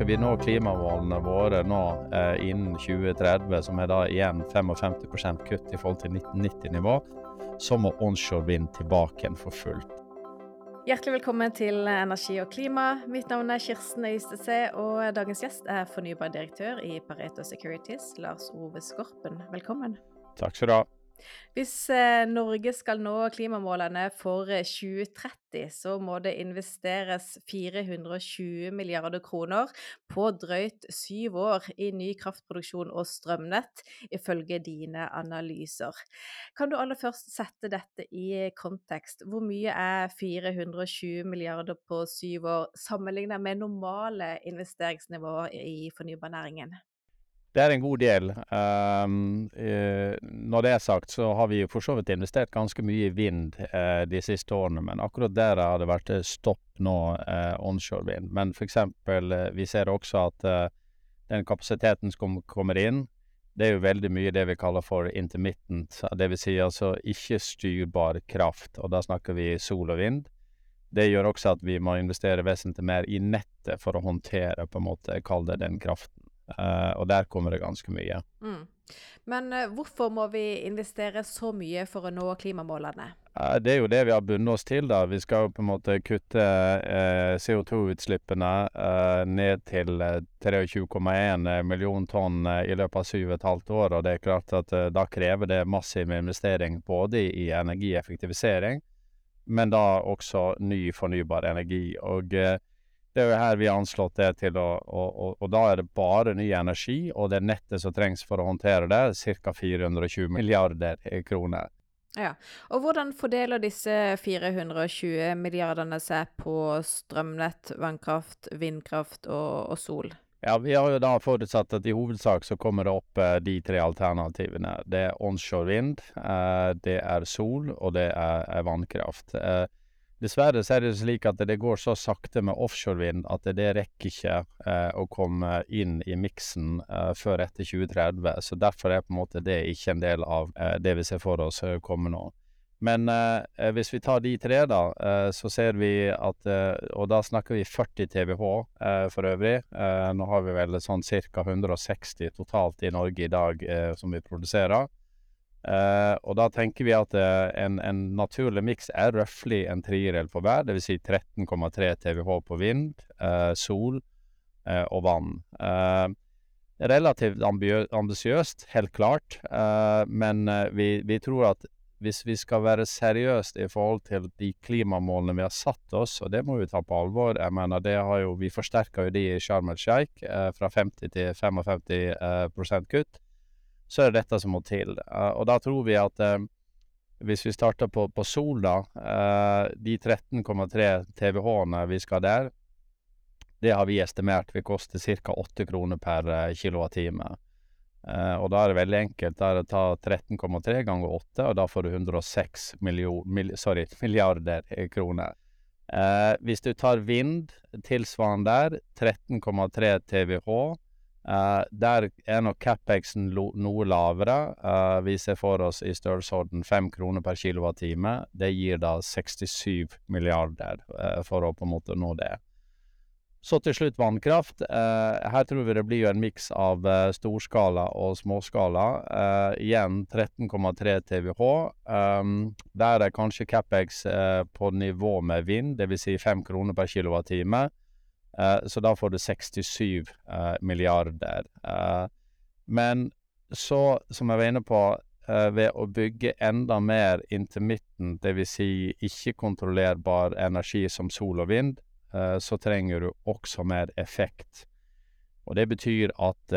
skal vi nå klimamålene våre nå eh, innen 2030, som er da igjen 55 kutt i forhold til 1990-nivå, så må onshore vind tilbake igjen for fullt. Hjertelig velkommen til Energi og klima. Mitt navn er Kirsten Øystese, og dagens gjest er fornybardirektør i Pareto Securities, Lars Ove Skorpen. Velkommen. Takk skal du ha. Hvis eh, Norge skal nå klimamålene for 2030, eh, så må det investeres 420 milliarder kroner på drøyt syv år i ny kraftproduksjon og strømnett, ifølge dine analyser. Kan du aller først sette dette i kontekst? Hvor mye er 420 milliarder på syv år sammenlignet med normale investeringsnivåer i fornybarnæringen? Det er en god del. Um, uh, når det er sagt, så har vi for så vidt investert ganske mye i vind uh, de siste årene, men akkurat der har det vært stopp nå, uh, onshore vind. Men eh, vi ser også at eh, den kapasiteten som kommer inn, det er jo veldig mye det vi kaller for intermittent, vil si altså ikke-styrbar kraft, og da snakker vi sol og vind. Det gjør også at vi må investere vesentlig mer i nettet for å håndtere, på en måte, kall det den kraften. Uh, og der kommer det ganske mye. Mm. Men uh, hvorfor må vi investere så mye for å nå klimamålene? Uh, det er jo det vi har bundet oss til. da. Vi skal jo på en måte kutte CO2-utslippene ned til 23,1 million tonn i løpet av syv og et halvt år. Og det er klart at da krever det massiv investering både i energieffektivisering, men da også ny fornybar energi. Og det er jo her vi har anslått det til, å, og, og, og, da er det bare ny energi og det nettet som trengs for å håndtere det, ca. 420 milliarder kroner. Ja, og hvordan fordeler disse 420 milliardene seg på strømnett, vannkraft, vindkraft og, og sol? Ja, Vi har jo da forutsatt at i hovedsak så kommer det opp eh, de tre alternativene. Det er onshore vind, eh, det er sol, og det er, er vannkraft. Eh, Dessverre så er det slik at det går så sakte med offshorevind at det rekker ikke eh, å komme inn i miksen eh, før etter 2030. Så derfor er på en måte det ikke en del av eh, det vi ser for oss eh, komme nå. Men eh, eh, hvis vi tar de tre, da, så ser vi at Og da snakker vi 40 TWh for øvrig. nå har vi vel sånn ca. 160 totalt i Norge i dag som vi produserer. Uh, og da tenker vi at uh, en, en, naturlig miks er røftlig en tredjedel på hver, dvs. Si 13,3 TWh på vind, uh, sol og vann. relativt ambisiøst, helt klart, men vi, vi, tror at hvis vi skal være seriøst i forhold til de klimamålene vi har satt oss, og det må vi ta på alvor Jeg mener, det har jo, Vi forsterka jo de i Sharm el Sheikh fra 50 til 55% kutt så er det dette som må til. Uh, og da tror vi at uh, hvis vi starter på, på Sol, da uh, De 13,3 TWh-ene vi skal der, det har vi estimert vil koste ca. 8 kroner per kilowattime. og da er det veldig enkelt. Da er det å ta 13,3 ganger 8, og da får du 106 million, mil, sorry, milliarder kroner. hvis du tar vind tilsvarende der, 13,3 TWh Uh, der er nok capexen noe lavere. Uh, vi ser for oss i størrelsesorden 5 kroner per kilowattime. Det gir da 67 milliarder uh, for å på en måte nå det. Så til slutt vannkraft. her tror vi det blir jo en miks av storskala og småskala. igjen 13,3 TWh. Um, der er kanskje capex på nivå med vind, dvs. Si 5 kroner per kilowattime. Eh, så da får du 67 eh, milliarder. Eh, men så, som jeg var inne på, ved å bygge enda mer intermittent, dvs. Si ikke-kontrollerbar energi som sol og vind, så trenger du også mer effekt. Og det betyr at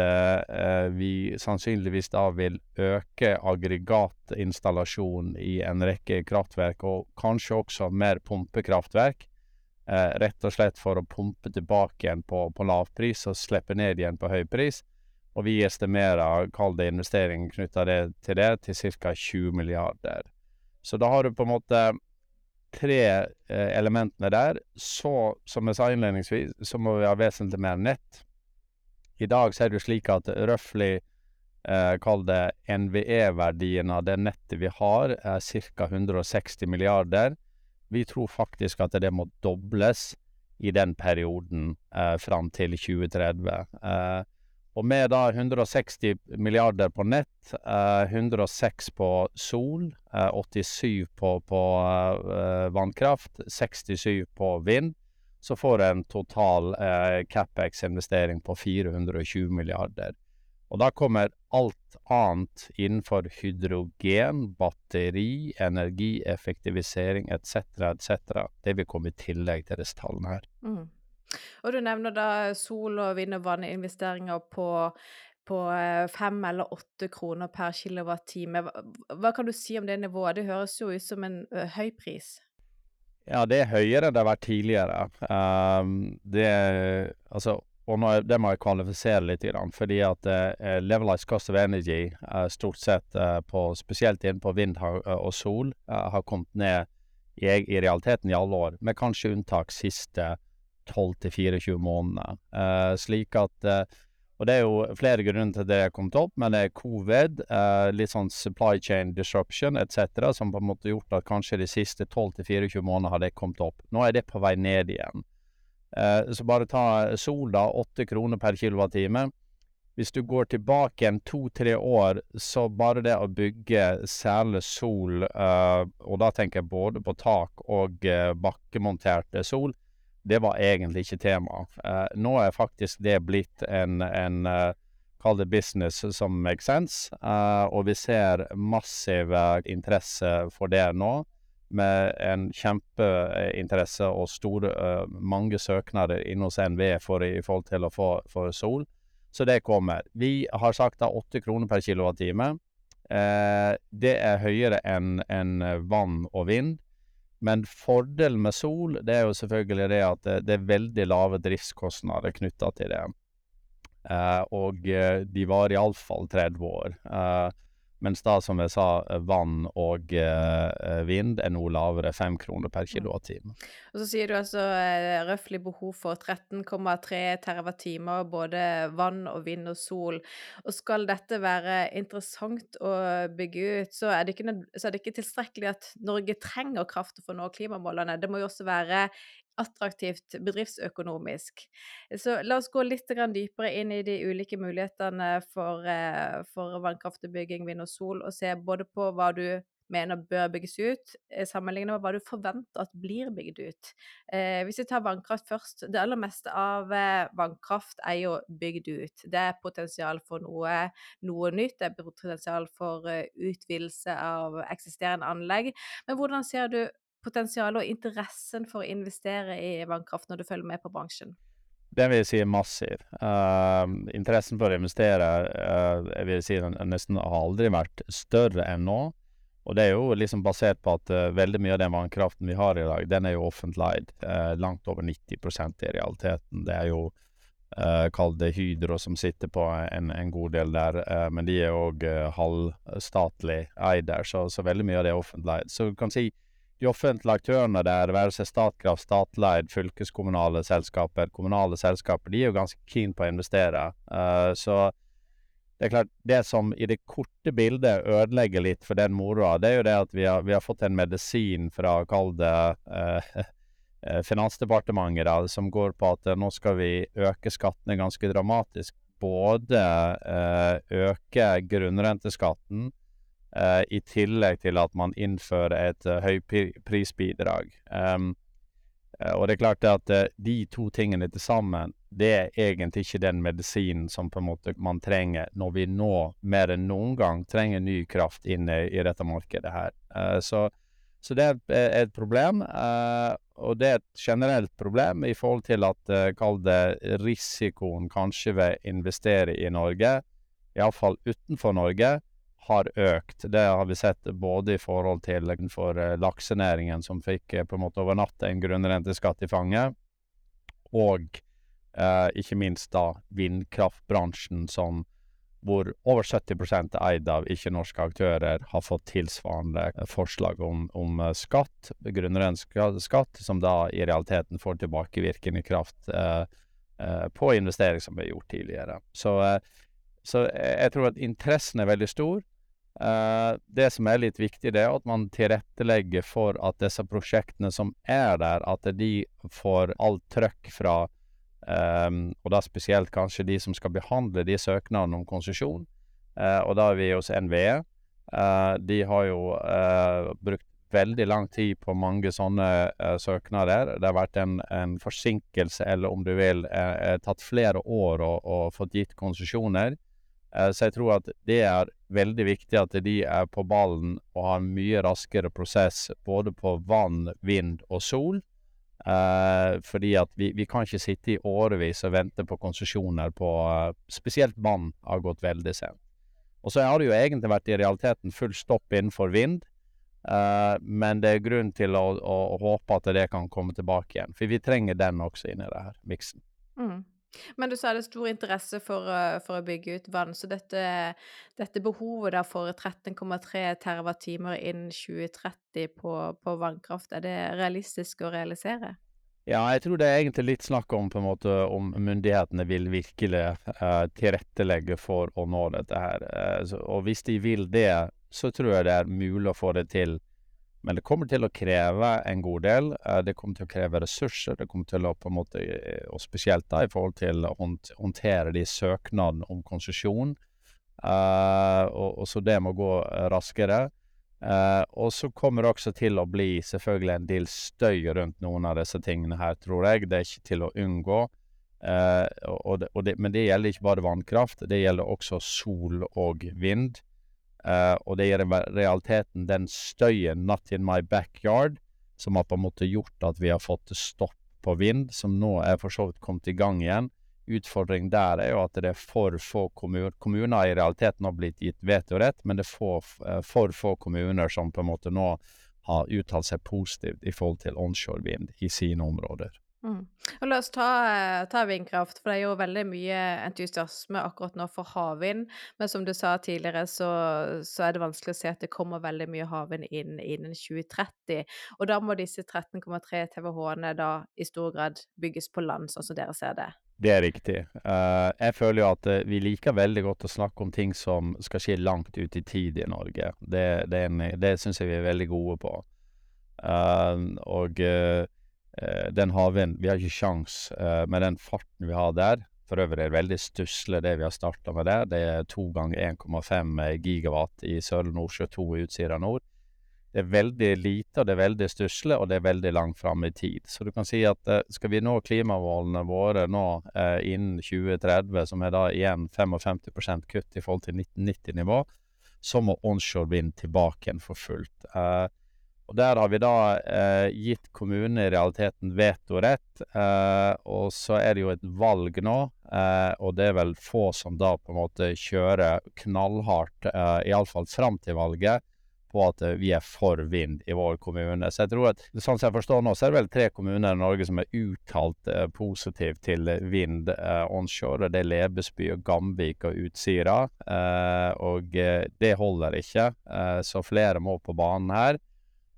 vi sannsynligvis da vil øke aggregatinstallasjonen i en rekke kraftverk, og kanskje også mer pumpekraftverk, Eh, rett og slett for å pumpe tilbake igjen på, på lavpris og slippe ned igjen på høypris. Og vi estimerer, kall det investering knytta til det, til ca. 20 milliarder. Så da har du på en måte tre eh, elementene der. Så, som jeg sa innledningsvis, så må vi ha vesentlig mer nett. I dag så er det slik at røftlig eh, kall det NVE-verdien av det nettet vi har, er ca. 160 milliarder. Vi tror faktisk at det må dobles i den perioden eh, fram til 2030. Eh, og med da 160 milliarder på nett, eh, 106 på sol, 87 eh, på, på eh, vannkraft, 67 på vind, så får en total eh, CapEx-investering på 420 milliarder. Og da kommer alt annet innenfor hydrogen, batteri, energieffektivisering etc., etc. Det vil komme i tillegg til disse tallene her. Mm. Og du nevner da sol- og vind- og vanninvesteringer på på eh, fem eller åtte kroner per kilowattime. Hva, hva kan du si om det nivået? Det høres jo ut som en ø, høy pris? Ja, det er høyere enn det har vært tidligere. Um, det Altså, og nå, det må jeg kvalifisere litt, fordi at uh, levelized cost of energy uh, stort sett uh, på, spesielt innenfor vind og sol har kommet ned i, i, realiteten i alle år, med kanskje unntak siste 12-24 månedene. Uh, slik at Og det er jo flere grunner til det har kommet opp, men det er covid, litt sånn supply chain disruption etc., som på en måte gjort at kanskje de siste 12-24 månedene har det kommet opp. Nå er det på vei ned igjen. Så bare ta sol, da. 8 kroner per kilowattime. Hvis du går tilbake en to-tre år, så bare det å bygge særlig sol, og da tenker jeg både på tak og bakkemonterte sol, det var egentlig ikke tema. Nå er faktisk det blitt en, en Kall det business som makes sense. Og vi ser massiv interesse for det nå. Med en kjempeinteresse og store, mange søknader inne hos NVE for, i forhold til å få for sol. Så det kommer. Vi har sagt da 8 kroner per kilowattime. det er høyere enn en vann og vind. Men fordelen med sol, det er jo selvfølgelig det at det, det er veldig lave driftskostnader knytta til det. Eh, og eh, de varer iallfall 30 år. Eh, mens da, som jeg sa, vann og eh, vind er noe lavere, 5 kroner per kilowattime. Og så sier du altså eh, røftlig behov for 13,3 terawattimer, både vann og vind og sol. Og skal dette være interessant å bygge ut, så er det ikke, så er det ikke tilstrekkelig at Norge trenger kraft for å nå klimamålene. Det må jo også være attraktivt bedriftsøkonomisk. Så la oss gå litt dypere inn i de ulike mulighetene for, eh, for vannkraftbygging, vind og sol, og se både på hva du mener bør bygges ut, eh, sammenlignet med hva du forventer at blir bygd ut. Eh, hvis vi tar vannkraft først. Det aller meste av eh, vannkraft er jo bygd ut. Det er potensial for noe, noe nytt, det er potensial for utvidelse av eksisterende anlegg. Men hvordan ser du potensialet og interessen for å investere i vannkraft når du følger med på bransjen? Den vil jeg si er massiv. Uh, interessen for å investere uh, jeg vil si den nesten har aldri vært større enn nå. Og det er jo liksom basert på at uh, veldig mye av den vannkraften vi har i dag, den er jo offentlig eid. langt over 90% i realiteten. Det er jo Kall det Hydro som sitter på en, en god del der, men de er òg halvstatlig eid der, så, så, veldig mye av det er offentlig eid. Så du kan si de offentlige aktørene der, være seg Statkraft, statleid, fylkeskommunale selskaper, kommunale selskaper, de er jo ganske keen på å investere. Uh, så det er klart, det som i det korte bildet ødelegger litt for den moroa, det er jo det at vi har, vi har fått en medisin fra, kall det uh, Finansdepartementet, da, som går på at nå skal vi øke skattene ganske dramatisk. Både øke grunnrenteskatten, I tillegg til at man innfører et uh, høyprisbidrag. Um, uh, og det er klart at de to tingene til sammen, det er egentlig ikke den medisinen som på en måte man trenger når vi nå mer enn noen gang trenger ny kraft inn i dette markedet her. så, så det er et problem, og det er et generelt problem i forhold til at, kall det risikoen kanskje ved å investere i Norge, iallfall utenfor Norge, har økt. Det har vi sett både i forhold til for eh, laksenæringen, som fikk eh, på en måte over natta en grunnrenteskatt i fanget, og eh, ikke minst da vindkraftbransjen, som hvor over 70 er eid av ikke-norske aktører, har fått tilsvarende eh, forslag om, om skatt, grunnrenteskatt, som da i realiteten får tilbakevirkende kraft eh, eh, på investering som ble gjort tidligere. Så, så jeg tror at interessen er veldig stor. Eh, det som er litt viktig, det er at man tilrettelegger for at disse prosjektene som er der, at de får alt trøkk fra Um, og da spesielt kanskje de som skal behandle de søknadene om konsesjon. Uh, og da er vi hos NVE. Uh, de har jo uh, brukt veldig lang tid på mange sånne søknader. Det har vært en, en, forsinkelse, eller om du vil, tatt flere år å fått gitt konsesjoner. så jeg tror at det er veldig viktig at de er på ballen og har en mye raskere prosess både på vann, vind og sol. Eh, fordi at vi, vi, kan ikke sitte i årevis og vente på konsesjoner på uh, Spesielt vann har gått veldig sent. Og så har det jo egentlig vært i realiteten full stopp innenfor vind. Eh, men det er grunn til å, å, å, håpe at det kan komme tilbake igjen. For vi trenger den også inni det her miksen. Mm. Men du sa det er stor interesse for, for, å bygge ut vann, så dette, dette behovet da for 13,3 TWh innen 2030 på, på, vannkraft, er det realistisk å realisere? Ja, jeg tror det er egentlig litt snakk om på en måte om myndighetene vil virkelig eh, tilrettelegge for å nå dette her. Eh, så, og hvis de vil det, så tror jeg det er mulig å få det til men det kommer til å kreve en god del. Eh, det kommer til å kreve ressurser. Det kommer til å på en måte, eh, og spesielt da i forhold til å håndtere de søknadene om konsesjon. Uh, og, og, så det må gå raskere. Uh, og så kommer det også til å bli selvfølgelig en del støy rundt noen av disse tingene her, tror jeg. Det er ikke til å unngå. Uh, og det, og det, men det gjelder ikke bare vannkraft. Det gjelder også sol og vind. Uh, og det er i realiteten den støyen 'not in my backyard' som har på en måte gjort at vi har fått stopp på vind, som nå er for så vidt kommet i gang igjen. Utfordringen der er jo at det er for få kommuner Kommuner i realiteten har blitt gitt vetorett, men det er for, uh, for få kommuner som på en måte nå har uttalt seg positivt i forhold til onshore vind i sine områder. Mm. Og la oss ta, ta, vindkraft, for det er jo veldig mye entusiasme akkurat nå for havvind. Men som du sa tidligere, så, så, er det vanskelig å se at det kommer veldig mye havvind inn innen 2030. Og da må disse 13,3 TWh-ene da i stor grad bygges på land, sånn som dere ser det. Det er riktig. Uh, jeg føler jo at uh, vi liker veldig godt å snakke om ting som skal skje langt ut i tid i Norge. Det, det, det syns jeg vi er veldig gode på. Uh, og Eh, den havvind Vi har ikke sjans eh, med den farten vi har der. For øvrig er det veldig stusslig det vi har starta med der. Det er to ganger 1,5 gigawatt i Sørlige Nordsjø 2 i Utsira nord. Det er veldig lite, og det er veldig stusslig, og det er veldig langt fram i tid. Så du kan si at eh, skal vi nå klimamålene våre nå eh, innen 2030, som er da igjen 55% kutt i forhold til 1990-nivå, så må onshore vind tilbake igjen for fullt. Eh, og Der har vi da eh, gitt kommunene i realiteten vetorett. Eh, og så er det jo et valg nå, eh, og det er vel få som da på en måte kjører knallhardt, eh, iallfall fram til valget, på at eh, vi er for vind i vår kommune. Så jeg tror at, sånn som jeg forstår nå, så er det vel tre kommuner i Norge som er uttalt eh, positive til vind eh, onshore. Det er Lebesby og Gamvik og Utsira. Eh, og det holder ikke, så flere må på banen her.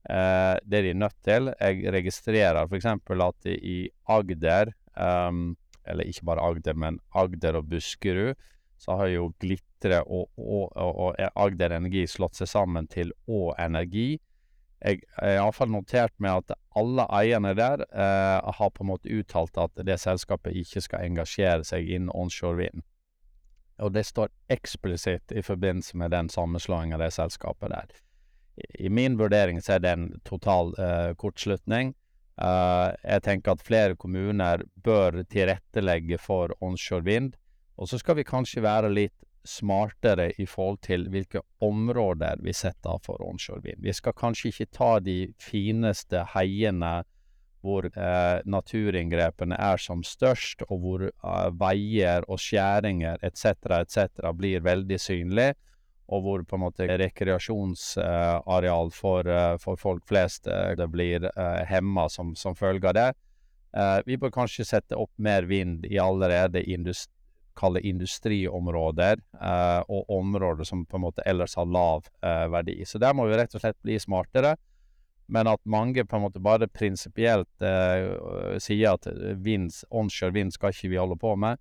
Eh, det er de nødt til. Jeg registrerer f.eks. at i Agder, um, eller ikke bare Agder, men Agder og Buskerud, så har jo Glitre og, og, og, og Agder Energi slått seg sammen til Å Energi. Jeg har iallfall notert meg at alle eierne der eh, har på en måte uttalt at det selskapet ikke skal engasjere seg innen onshore vind. Og det står eksplisitt i forbindelse med den sammenslåingen av det selskapet der i min vurdering så er det en total uh, kortslutning. Uh, jeg tenker at flere kommuner bør tilrettelegge for onshore vind. Og så skal vi kanskje være litt smartere i forhold til hvilke områder vi setter av for onshore vind. Vi skal kanskje ikke ta de fineste heiene hvor eh, naturinngrepene er som størst, og hvor eh, veier og skjæringer etc. etc. blir veldig synlige og hvor på en måte rekreasjonsareal for, eh, for folk flest eh, det blir eh, hemma som, som følge av det. Vi bør kanskje sette opp mer vind i allerede industri industriområder, og områder som på en måte ellers har lav verdi. Så der må vi rett og slett bli smartere. Men at mange på en måte bare prinsipielt sier at vind, onshore vind skal ikke vi holde på med,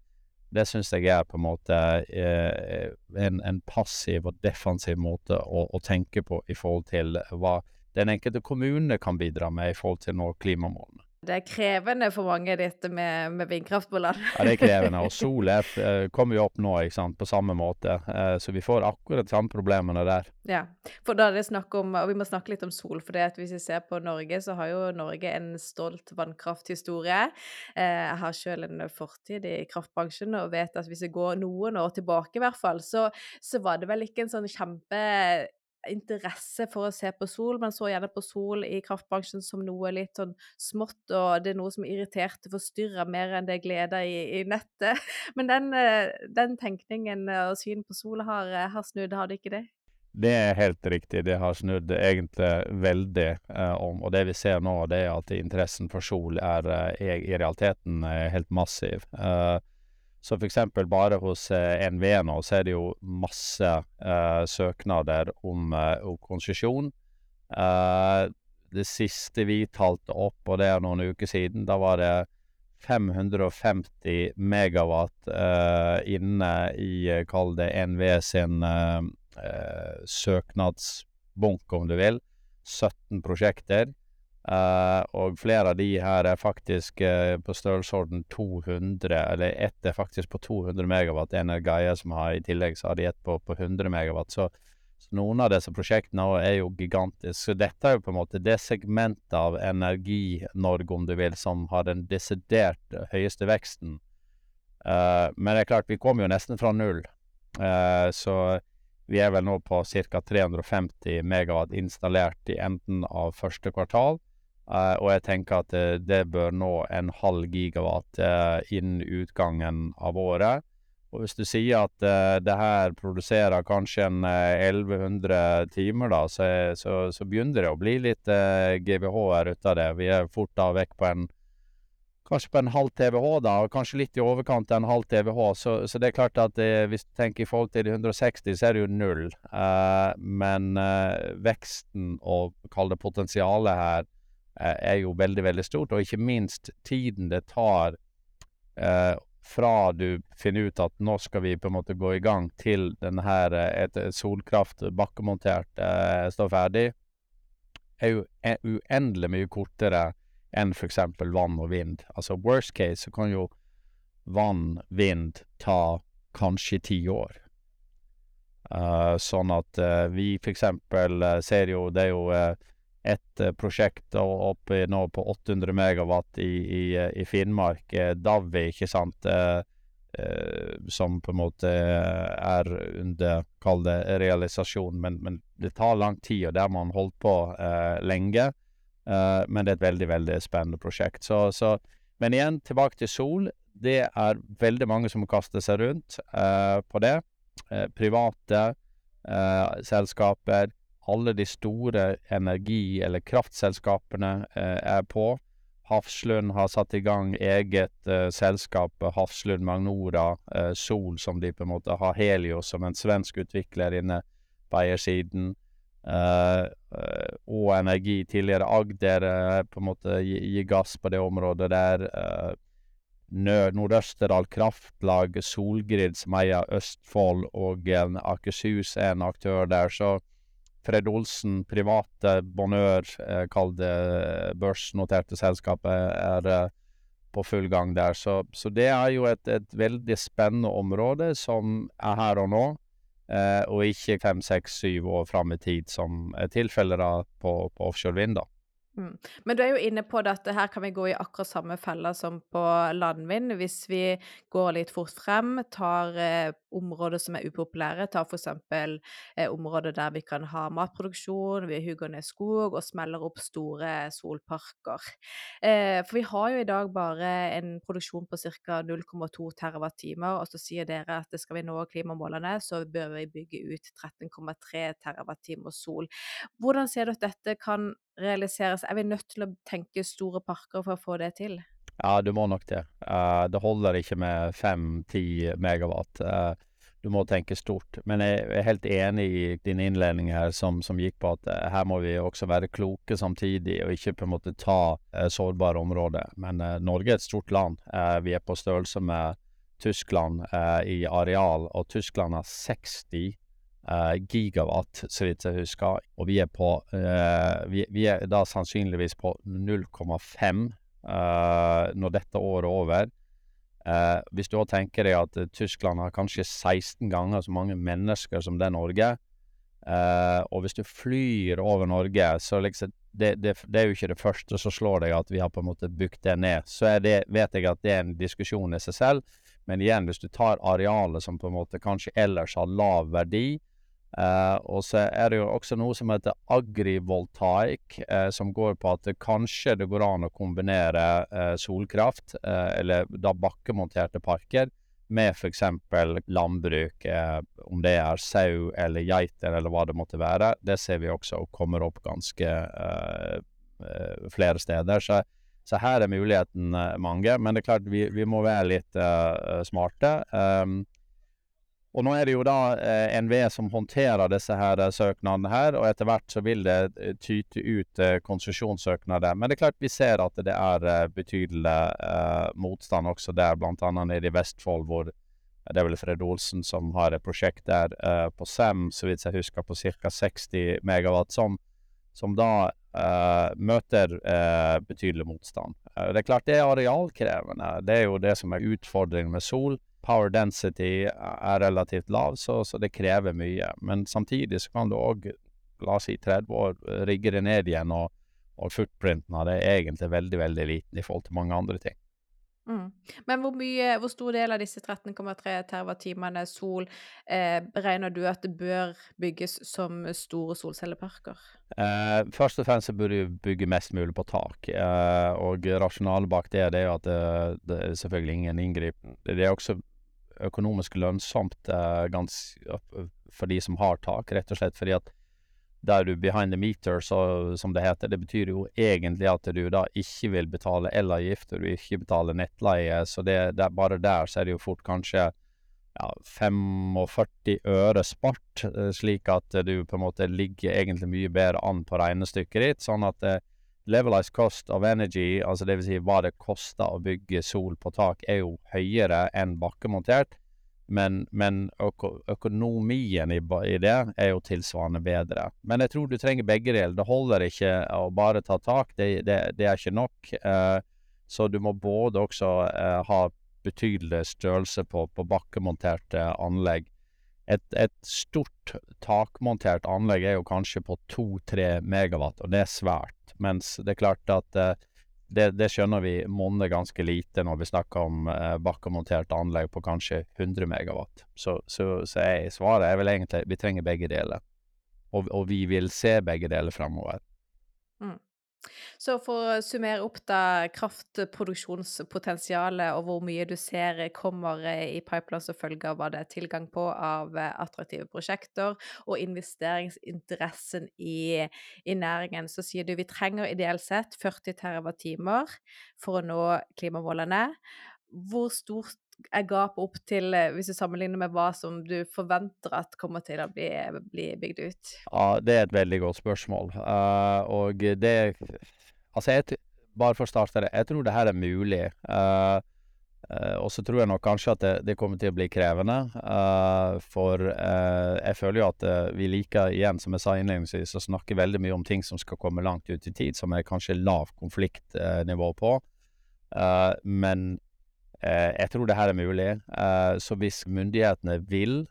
Det syns jeg er på en måte eh, en, en, passiv og defensiv måte å, å, tenke på i forhold til hva den enkelte kommune kan bidra med i forhold til å nå klimamålene. Det er krevende for mange, dette med, med vindkraft på land. ja, det er krevende. Og sol er, eh, kommer jo opp nå ikke sant, på samme måte. Eh, så vi får akkurat de samme problemene der. Ja, for da er det snakk om, og vi må snakke litt om sol. for det at Hvis vi ser på Norge, så har jo Norge en stolt vannkrafthistorie. Eh, jeg har selv en fortid i kraftbransjen og vet at hvis vi går noen år tilbake, i hvert fall, så, så var det vel ikke en sånn kjempe interesse for å se på sol. men så gjerne på sol i kraftbransjen som noe litt sånn smått, og det er noe som irriterte, forstyrra mer enn det gleda i, i, nettet. Men den, eh, den, tenkningen og synet på sol har, eh, har snudd, har det ikke det? Det er helt riktig. Det har snudd egentlig veldig eh, om. Og det vi ser nå, det er at interessen for sol er, er i realiteten er helt massiv. Eh, så for eksempel bare hos eh, NVE nå, så er det jo masse eh, søknader om, eh, om konsesjon. Eh, det siste vi talte opp, og det er noen uker siden, da var det 550 megawatt eh, inne i, eh, kall det NVE sin søknadsbunk, om du vil. 17 prosjekter. Uh, og flere av de her er faktisk uh, på størrelsesorden 200, eller ett er faktisk på 200 megawatt. En er Gaia som har i tillegg så har de ett på, på 100 megawatt. Så, så, noen av disse prosjektene er jo gigantiske. Så dette er jo på en måte det segmentet av Energi-Norge, om du vil, som har den desidert høyeste veksten. Uh, men det er klart, vi kommer jo nesten fra null. så vi er vel nå på ca. 350 megawatt installert i enden av første kvartal. Uh, og jeg tenker at det, eh, det, bør nå en halv gigawatt uh, innen utgangen av året. Og hvis du sier at det her produserer kanskje en 1100 timer, da, så, så, så, begynner det å bli litt GBH-er ut av det. Vi er fort da vekk på en kanskje på en halv TWh, da, og kanskje litt i overkant av en halv TWh. Så, så, det er klart at det, hvis du tenker i forhold til de 160, så er det jo null. men veksten og kall det potensialet her Eh, er jo veldig, veldig stort. Og ikke minst tiden det tar eh, fra du finner ut at nå skal vi på en måte gå i gang, til denne her, eh, et solkraft bakkemontert eh, står ferdig, er jo uendelig mye kortere enn f.eks. vann og vind. Altså worst case så kan jo vann, vind, ta kanskje ti år. Uh, sånn at uh, vi f.eks. Uh, ser jo Det er jo et uh, prosjekt oppe nå på 800 megawatt i, i, eh, i Finnmark, uh, Davvi, ikke sant, som på en måte er under, kall det, realisasjon. Men, men, det tar lang tid, og det har man holdt på lenge. men det er et veldig, veldig spennende prosjekt. Så, så, men igjen, tilbake til sol. Det er veldig mange som kaster seg rundt på det. private selskaper alle de store energi- eller kraftselskapene eh, er på. Hafslund har satt i gang eget eh, selskap, Hafslund Magnora eh, Sol, som de på en måte har Helios som en svensk utvikler inne på eiersiden. Uh, uh, og Energi, tidligere Agder, uh, på en måte gir gi gass på det området der. Nordøsterdal Kraftlag, Solgrid, som eier Østfold, og Akershus er en aktør der. Så Fred Olsen, private Bonheur, eh, kall det eh, børsnoterte selskapet, er eh, på full gang der. Så, så det er jo et, et, veldig spennende område som er her og nå, eh, og ikke fem, seks, syv år fram i tid, som er tilfellet på, på offshore vind. da. Mm. Men du er jo inne på at her kan vi gå i akkurat samme fella som på landvind. Hvis vi går litt fort frem, tar eh, områder som er upopulære, Ta f.eks. Eh, områder der vi kan ha matproduksjon, vi hugger ned skog og smeller opp store solparker. Eh, for vi har jo i dag bare en produksjon på ca. 0,2 TWh, og så sier dere at skal vi nå klimamålene, så bør vi bygge ut 13,3 TWh sol. Hvordan ser du at dette kan realiseres? Er vi nødt til å tenke store parker for å få det til? Ja, du må nok det. Uh, det holder ikke med fem-ti megawatt. Uh, du må tenke stort. Men jeg er helt enig i din innledning her, som, som gikk på at uh, her må vi også være kloke samtidig, og ikke på en måte ta sårbare områder. Men Norge er et stort land. vi er på størrelse med Tyskland i areal, og Tyskland har 60 uh, gigawatt, så vidt jeg husker. Og vi er på vi, vi, er da sannsynligvis på 0,5 når dette året er over. hvis du òg tenker deg at Tyskland har kanskje 16 ganger så mange mennesker som det er Norge, og hvis du flyr over Norge, så liksom det, det, det, er jo ikke det første som slår deg at vi har på en måte bygd det ned. Så det, vet jeg at det er en diskusjon i seg selv, men igjen, hvis du tar arealet som på en måte kanskje ellers har lav verdi, eh, og så er det jo også noe som heter agrivoltaik, eh, som går på at det kanskje det går an å kombinere eh, solkraft, eh, eller da bakkemonterte parker, med f.eks. landbruk, eh, om det er sau eller geiter eller hva det måtte være. Det ser vi også kommer opp ganske eh, eh, flere steder. Så, så, her er muligheten eh, mange. Men det er klart, vi, vi må være litt eh, smarte. Um, og nå er det jo da eh, NVE som håndterer disse her eh, søknadene her, og etter hvert så vil det eh, tyte ut eh, konsesjonssøknader. Men det er klart vi ser at det er eh, betydelig eh, motstand også der, bl.a. nede i Vestfold, hvor det er vel Fred Olsen som har et prosjekt der på SEM, så vidt jeg husker, på ca. 60 megawatt, som, som da møter betydelig motstand. det er klart det er arealkrevende. Det er jo det som er utfordringen med sol power density er relativt lav, så, så, det krever mye. Men samtidig så kan du òg, la oss si 30 år, rigge det ned igjen, og, og footprinten av det er egentlig veldig, veldig liten i forhold til mange andre ting. Mm. Men hvor, mye, hvor stor del av disse 13,3 TWh sol eh, beregner du at det bør bygges som store solcelleparker? Eh, først og fremst bør du bygge mest mulig på tak. Eh, og rasjonalet bak det, det er jo at det, det, er selvfølgelig ingen inngripen. Det er også økonomisk lønnsomt eh, for de som har tak, rett og slett fordi at der du behind the meter, så, som det heter, det betyr jo egentlig at du da ikke vil betale elavgift, og du ikke betaler nettleie, så det, det, bare der så er det jo fort kanskje ja, 45 øre spart, eh, slik at du på en måte ligger egentlig mye bedre an på regnestykket ditt, sånn at eh, levelized cost of energy, altså vil si hva det koster å bygge sol på tak, er jo høyere enn bakkemontert. Men, men øko, økonomien i, i, det er jo tilsvarende bedre. Men jeg tror du trenger begge deler. Det holder ikke å bare ta tak, det, det, det er ikke nok. Eh, så du må både også eh, ha betydelig størrelse på, på bakkemonterte anlegg. Et, et, stort takmontert anlegg er jo kanskje på 2-3 megawatt, og det er svært. Mens det er klart at eh, det, det, skjønner vi monner ganske lite når vi snakker om eh, bakkemonterte anlegg på kanskje 100 megawatt. Så, så, så jeg, svaret er vel egentlig vi trenger begge deler. Og, og vi vil se begge deler framover. Mm. Så for å summere opp da kraftproduksjonspotensialet og hvor mye du ser kommer i pipeline som følge av hva det er tilgang på av attraktive prosjekter, og investeringsinteressen i, i næringen, så sier du vi trenger ideelt sett 40 TWh for å nå klimamålene. Hvor stort er gapet opp til, hvis du sammenligner med hva som du forventer at kommer til å bli, bli bygd ut? Ja, det er et veldig godt spørsmål. Uh, og det Altså, jeg, bare for å starte det, jeg tror det her er mulig. Uh, uh, og så tror jeg nok kanskje at det, det kommer til å bli krevende. For jeg føler jo at vi liker, igjen som jeg sa innledningsvis, å snakke veldig mye om ting som skal komme langt ut i tid, som er kanskje lav konfliktnivå på. men jeg tror det her er mulig. så hvis myndighetene vil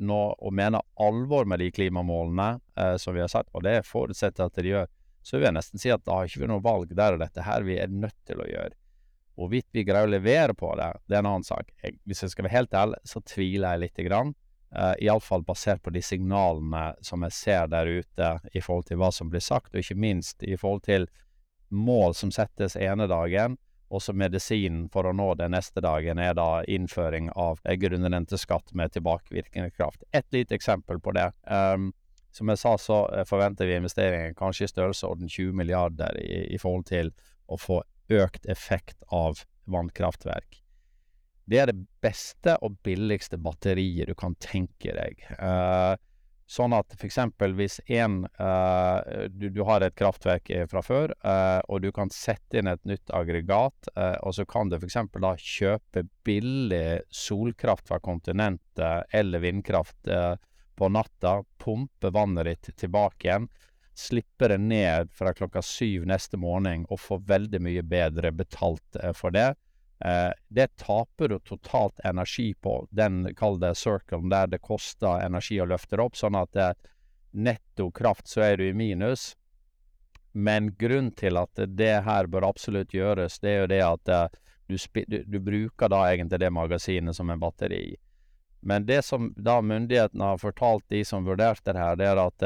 nå og mener alvor med de klimamålene som vi har satt, og det forutsetter at de gjør, så vil jeg nesten si at da har ikke vi noe valg der og dette her vi er nødt til å gjøre. Hvorvidt vi greier å levere på det, det er en annen sak. Jeg, hvis jeg skal være helt ærlig, så tviler jeg lite grann. Uh, Iallfall basert på de signalene som jeg ser der ute i forhold til hva som blir sagt, og ikke minst i forhold til mål som settes ene dagen, og så medisinen for å nå det neste dagen er da innføring av grunnrenteskatt med tilbakevirkende kraft. Et lite eksempel på det. Um, som jeg sa, så eh, forventer vi investeringer kanskje i størrelsesorden 20 milliarder i, i, forhold til å få økt effekt av vannkraftverk. Det er det beste og billigste batteriet du kan tenke deg. Uh, Sånn at f.eks. hvis en uh, du, du, har et kraftverk fra før, uh, og du kan sette inn et nytt aggregat, uh, og så kan du f.eks. da kjøpe billig solkraft fra kontinentet eller vindkraft på natta, pumpe vannet ditt tilbake igjen, slippe det ned fra klokka syv neste morgen og få veldig mye bedre betalt for det. Eh, det taper du totalt energi på, den kall det circlen der det koster energi å løfte det opp, sånn at eh, netto kraft så er du i minus. Men grunnen til at det her bør absolutt gjøres, det er jo det at eh, du, du, du, bruker da egentlig det magasinet som en batteri. Men det som da myndighetene har fortalt de som vurderte det her, det er at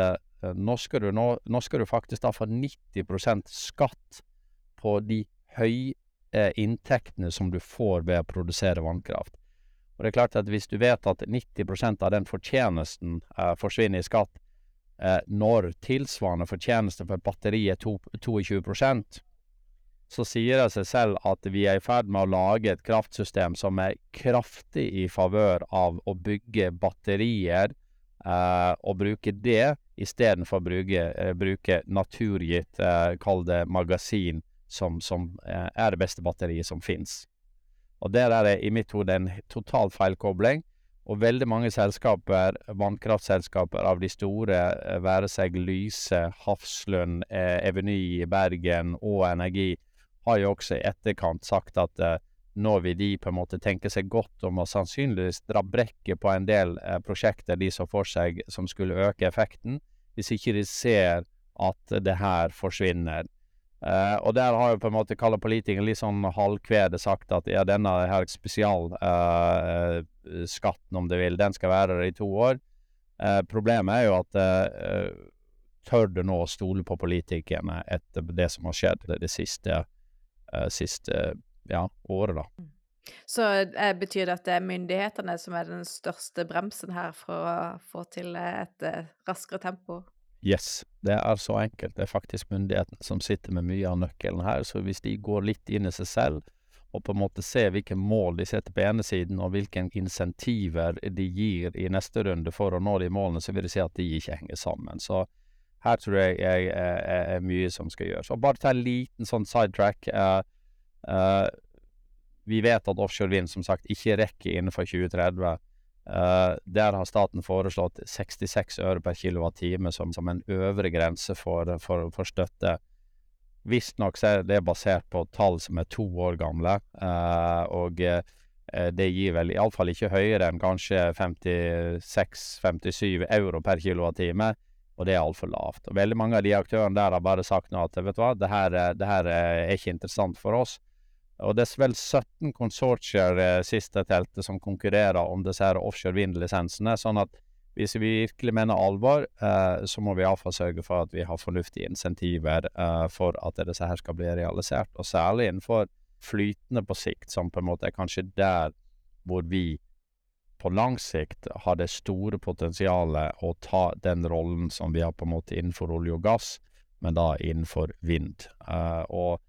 nå, skal nå, nå skal du faktisk da få 90% skatt på de høy eh, inntektene som du får ved å produsere vannkraft. Og det er klart at Hvis du vet at 90% av den fortjenesten eh, forsvinner i skatt, eh, når tilsvarende fortjeneste for batteriet er 22% så sier det seg selv at vi er i ferd med å lage et kraftsystem som er kraftig i favør av å bygge batterier eh, og bruke det istedenfor å bruke, eh, bruke naturgitt, eh, kall det magasin, som, som eh, er det beste batteriet som fins. Og der er det i mitt hode en total feilkobling. Og veldig mange selskaper, vannkraftselskaper av de store, eh, være seg Lyse, Hafslund, eh, Eveny Bergen og Energi, har jo også i etterkant sagt at nå vil de på en måte tenke seg godt om å sannsynligvis dra brekket på en del eh, prosjekter de så for seg som skulle øke effekten, hvis ikke de ser at det her forsvinner. Uh, og der har jo på en måte kalla politikere litt sånn halvkvedet sagt at ja, denne her spesialskatten, uh, om du vil, den skal være der i to år. Uh, problemet er jo at tør du nå å stole på politikerne etter det som har skjedd det, siste, siste ja, året, da? Så Så betyr det at det er myndighetene som er den største bremsen her for å få til et raskere tempo? Yes, det er så enkelt. Det er faktisk myndigheten som sitter med mye av nøkkelen her. Så hvis de går litt inn i seg selv, og på en måte ser hvilke mål de setter på ene siden, og hvilke insentiver de gir i neste runde for å nå de målene, så vil de si at de ikke henger sammen. Så her tror jeg er, er, er mye som skal gjøres. Og bare ta en liten sånn sidetrack. Uh, uh, vi vet at offshore vind som sagt ikke rekker innenfor 2030. Uh, der har staten foreslått 66 øre per kilowattime som, som en øvre grense for, for, for støtte. Visstnok er det basert på tall som er to år gamle, uh, og uh, det gir vel iallfall ikke høyere enn kanskje 56-57 euro per kilowattime, og det er altfor lavt. Og Veldig mange av de aktørene der har bare sagt nå at vet du hva, det her, det her er ikke interessant for oss. Og det er vel 17 konsortier eh, sist jeg som konkurrerer om disse her offshore vind-lisensene. Sånn at hvis vi virkelig mener alvor, eh, så må vi iallfall sørge for at vi har fornuftige insentiver eh, for at disse her skal bli realisert. Og særlig innenfor flytende på sikt, som på en måte er kanskje der hvor vi på lang sikt har det store potensialet å ta den rollen som vi har på en måte innenfor olje og gass, men da innenfor vind. Uh, og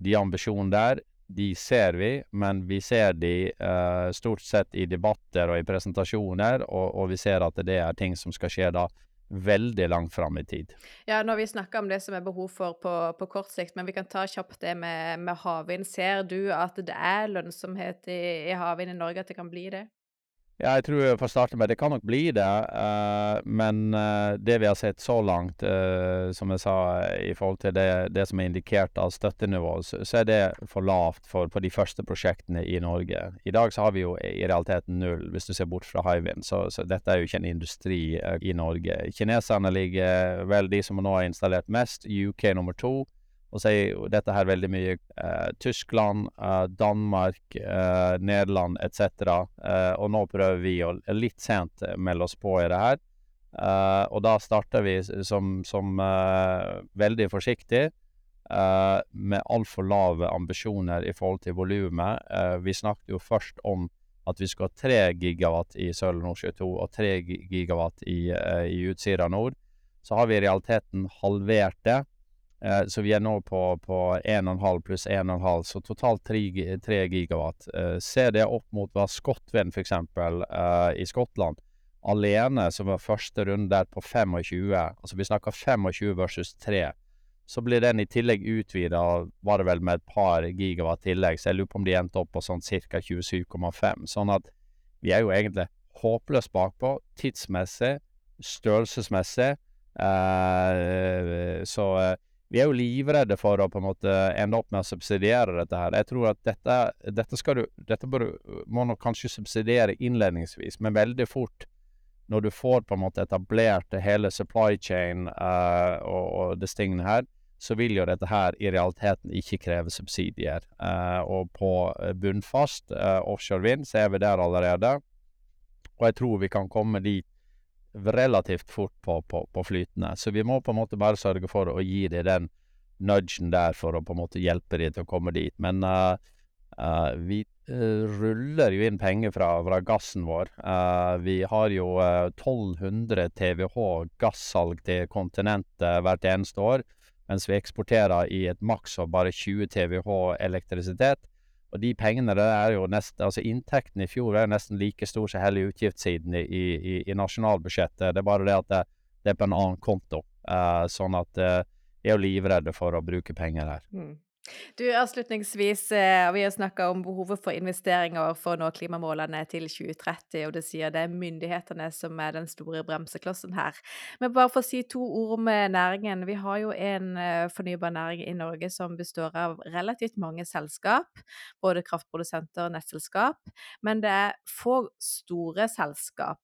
de ambisjonene der de ser vi, men vi ser de uh, stort sett i debatter og i presentasjoner, og, og, vi ser at det er ting som skal skje da veldig langt fram i tid. Ja, når vi snakker om det som er behov for på, på kort sikt, men vi kan ta kjapt det med, med havvind. Ser du at det er lønnsomhet i, i havvind i Norge, at det kan bli det? Ja, jeg tror for å starte med det kan nok bli det. Uh, men uh, det vi har sett så langt, uh, som jeg sa, i forhold til det, det som er indikert av støttenivå, så, så, er det for lavt for, på de første prosjektene i Norge. I dag så har vi jo i realiteten null, hvis du ser bort fra Hywind. Så, så, dette er jo ikke en industri i Norge. Kineserne ligger vel de som nå har installert mest. UK nummer to. Og så er jo dette her veldig mye eh, Tyskland, eh, Danmark, eh, Nederland etc. Eh, og nå prøver vi å litt sent eh, melde oss på i det her. Eh, og da starter vi som, som veldig forsiktig. med altfor lave ambisjoner i forhold til volumet. vi snakket jo først om at vi skal ha 3 gigawatt i Sørlige Nordsjø 2 og 3 gigawatt i, i Utsira nord. Så har vi i realiteten halvert det. Eh, så vi er nå på, på 1,5 pluss 1,5, så totalt 3, 3 gigawatt. Eh, se det opp mot hva Skottvind f.eks. Uh, i Skottland alene, som var første runde der på 25, altså vi snakker 25 versus 3, så blir den i tillegg utvida, var det vel med et par gigawatt tillegg, så jeg lurer på om de endte opp på sånn ca. 27,5. Sånn at vi er jo egentlig håpløst bakpå tidsmessig, størrelsesmessig. Eh, så eh, vi er jo livredde for å på en måte ende opp med å subsidiere dette her. Jeg tror at dette, dette, du, dette bør, må nok kanskje subsidiere innledningsvis, men veldig fort når du får på en måte etablert hele supply chain uh, og, og disse tingene her, så vil jo dette her i realiteten ikke kreve subsidier. Uh, og på bunnfast uh, offshore vind så er vi der allerede. Og jeg tror vi kan komme dit relativt fort på, på, på, flytende. Så vi må på en måte bare sørge for å gi dem den nudgen der for å på en måte hjelpe dem til å komme dit. Men uh, uh, vi uh, ruller jo inn penger fra, fra gassen vår. vi har jo 1200 TWh gassalg til kontinentet hvert eneste år, mens vi eksporterer i et maks av bare 20 TWh elektrisitet. Og de pengene det er jo nesten Altså inntekten i fjor er nesten like stor som hele utgiftssiden i, i, i, nasjonalbudsjettet. Det er bare det at det, det er på en annen konto. Uh, sånn at uh, jeg er jo livredde for å bruke penger her. Mm. Du, avslutningsvis, eh, vi har snakka om behovet for investeringer for å nå klimamålene til 2030, og du sier det er myndighetene som er den store bremseklossen her. Men bare for å si to ord om eh, næringen. Vi har jo en eh, fornybar næring i Norge som består av relativt mange selskap, både kraftprodusenter og nettselskap, men det er få store selskap.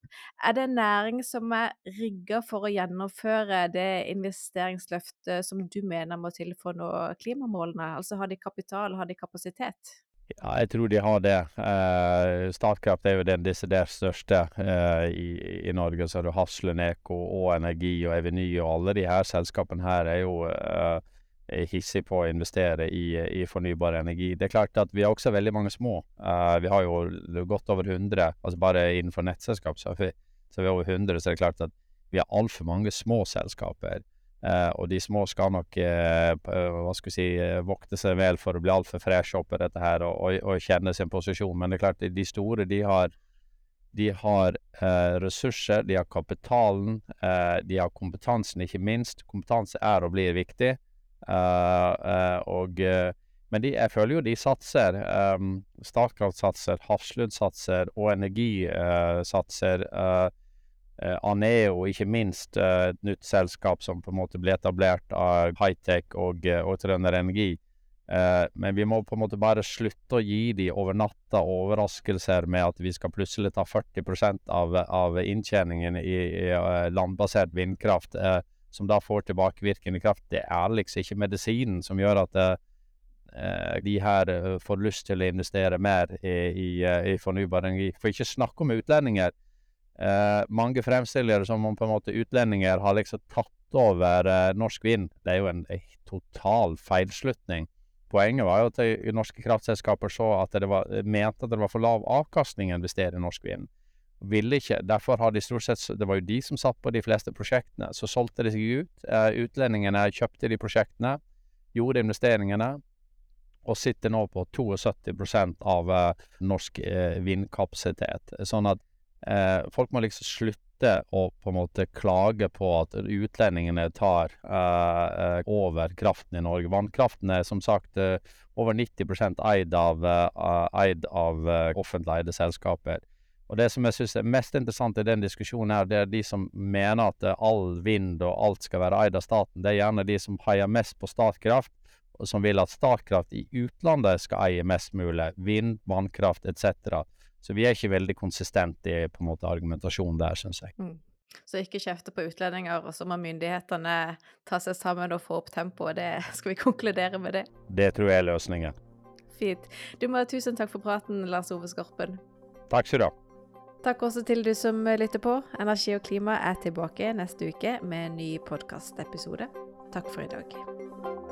Er det en næring som er rigga for å gjennomføre det investeringsløftet som du mener må til for å nå klimamålene? Altså har de kapital, har de kapasitet? Ja, jeg tror de har det. Eh, Statkraft er jo den desidert største eh, i, i, Norge. Så har du Hafslund Eco og Energi og Eveny og alle de her selskapene her er jo eh, hissige på å investere i, i, fornybar energi. Det er klart at vi har også veldig mange små. Eh, vi har jo godt over 100, altså bare innenfor nettselskap så har vi, så vi over 100, så det er klart at vi har altfor mange små selskaper. Uh, og de små skal nok uh, hva skal vi si, vokte seg vel for å bli altfor freshe opp i dette her og, og, og, kjenne sin posisjon. Men det er klart, de store de har, de har ressurser, de har kapitalen, de har kompetansen, ikke minst. Kompetanse er og blir viktig. og, men de, jeg føler jo de satser. Um, Statkraft satser, Hafslund satser, og Energi satser. Uh, Eh, Aneo, ikke minst eh, et nytt selskap som på en måte ble etablert av Hightech og, eh, og Trønder Energi. men vi må på en måte bare slutte å gi de over natta overraskelser med at vi skal plutselig ta 40% av, av inntjeningen i, i landbasert vindkraft, som da får tilbakevirkende kraft. Det er liksom ikke medisinen som gjør at de her får lyst til å investere mer i, i, i fornybar energi. For ikke snakk om utlendinger. Eh, mange fremstiller det som om på en måte utlendinger har liksom tatt over eh, norsk vind. Det er jo en, en total feilslutning. Poenget var jo at de norske kraftselskaper så at det var, mente at det var for lav avkastning å investere i norsk vind. Ville ikke. Derfor har de stort sett Det var jo de som satt på de fleste prosjektene. Så solgte de seg ut. Eh, utlendingene kjøpte de prosjektene, gjorde investeringene, og sitter nå på 72% av eh, norsk eh, vindkapasitet. Sånn at eh, folk må liksom slutte å på en måte klage på at utlendingene tar eh, over kraften i Norge. Vannkraften er som sagt eh, over 90 eid av, eh, eid av eh, offentlig eide selskaper. Og Det som jeg synes er mest interessant i den diskusjonen, her, det er de som mener at all vind og alt skal være eid av staten. Det er gjerne de som heier mest på Statkraft, og som vil at Statkraft i utlandet skal eie mest mulig. Vind, vannkraft etc. Så vi er ikke veldig konsistente i på en måte argumentasjonen der, syns jeg. Mm. Så ikke kjefte på utlendinger, og så må myndighetene ta seg sammen og få opp tempoet. Det skal vi konkludere med det? Det tror jeg er løsningen. Fint. Du må ha tusen takk for praten, Lars Ove Skorpen. Takk skal du ha. Takk også til du som lytter på. Energi og klima er tilbake neste uke med en ny podkastepisode. Takk for i dag.